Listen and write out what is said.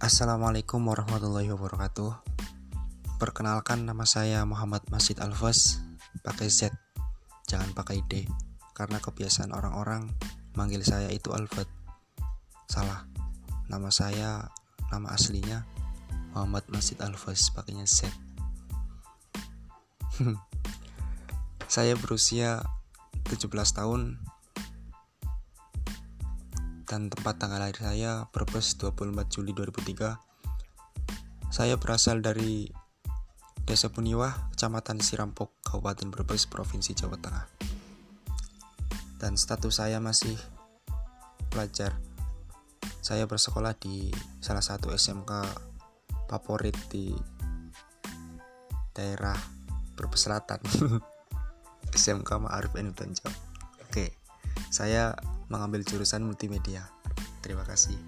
Assalamualaikum warahmatullahi wabarakatuh. Perkenalkan nama saya Muhammad Masjid Alfas Pakai Z Jangan pakai D Karena kebiasaan orang-orang Manggil saya itu Alfat. Salah Nama saya Nama aslinya Muhammad Masjid Alfas Pakainya Z. Saya berusia 17 tahun dan tempat tanggal lahir saya Brebes 24 Juli 2003. Saya berasal dari Desa Puniwah, Kecamatan Sirampok, Kabupaten Brebes, Provinsi Jawa Tengah. Dan status saya masih pelajar. Saya bersekolah di salah satu SMK favorit di daerah Brebes Selatan. SMK Ma'arif Enutanjau. Oke, saya mengambil jurusan multimedia. Terima kasih.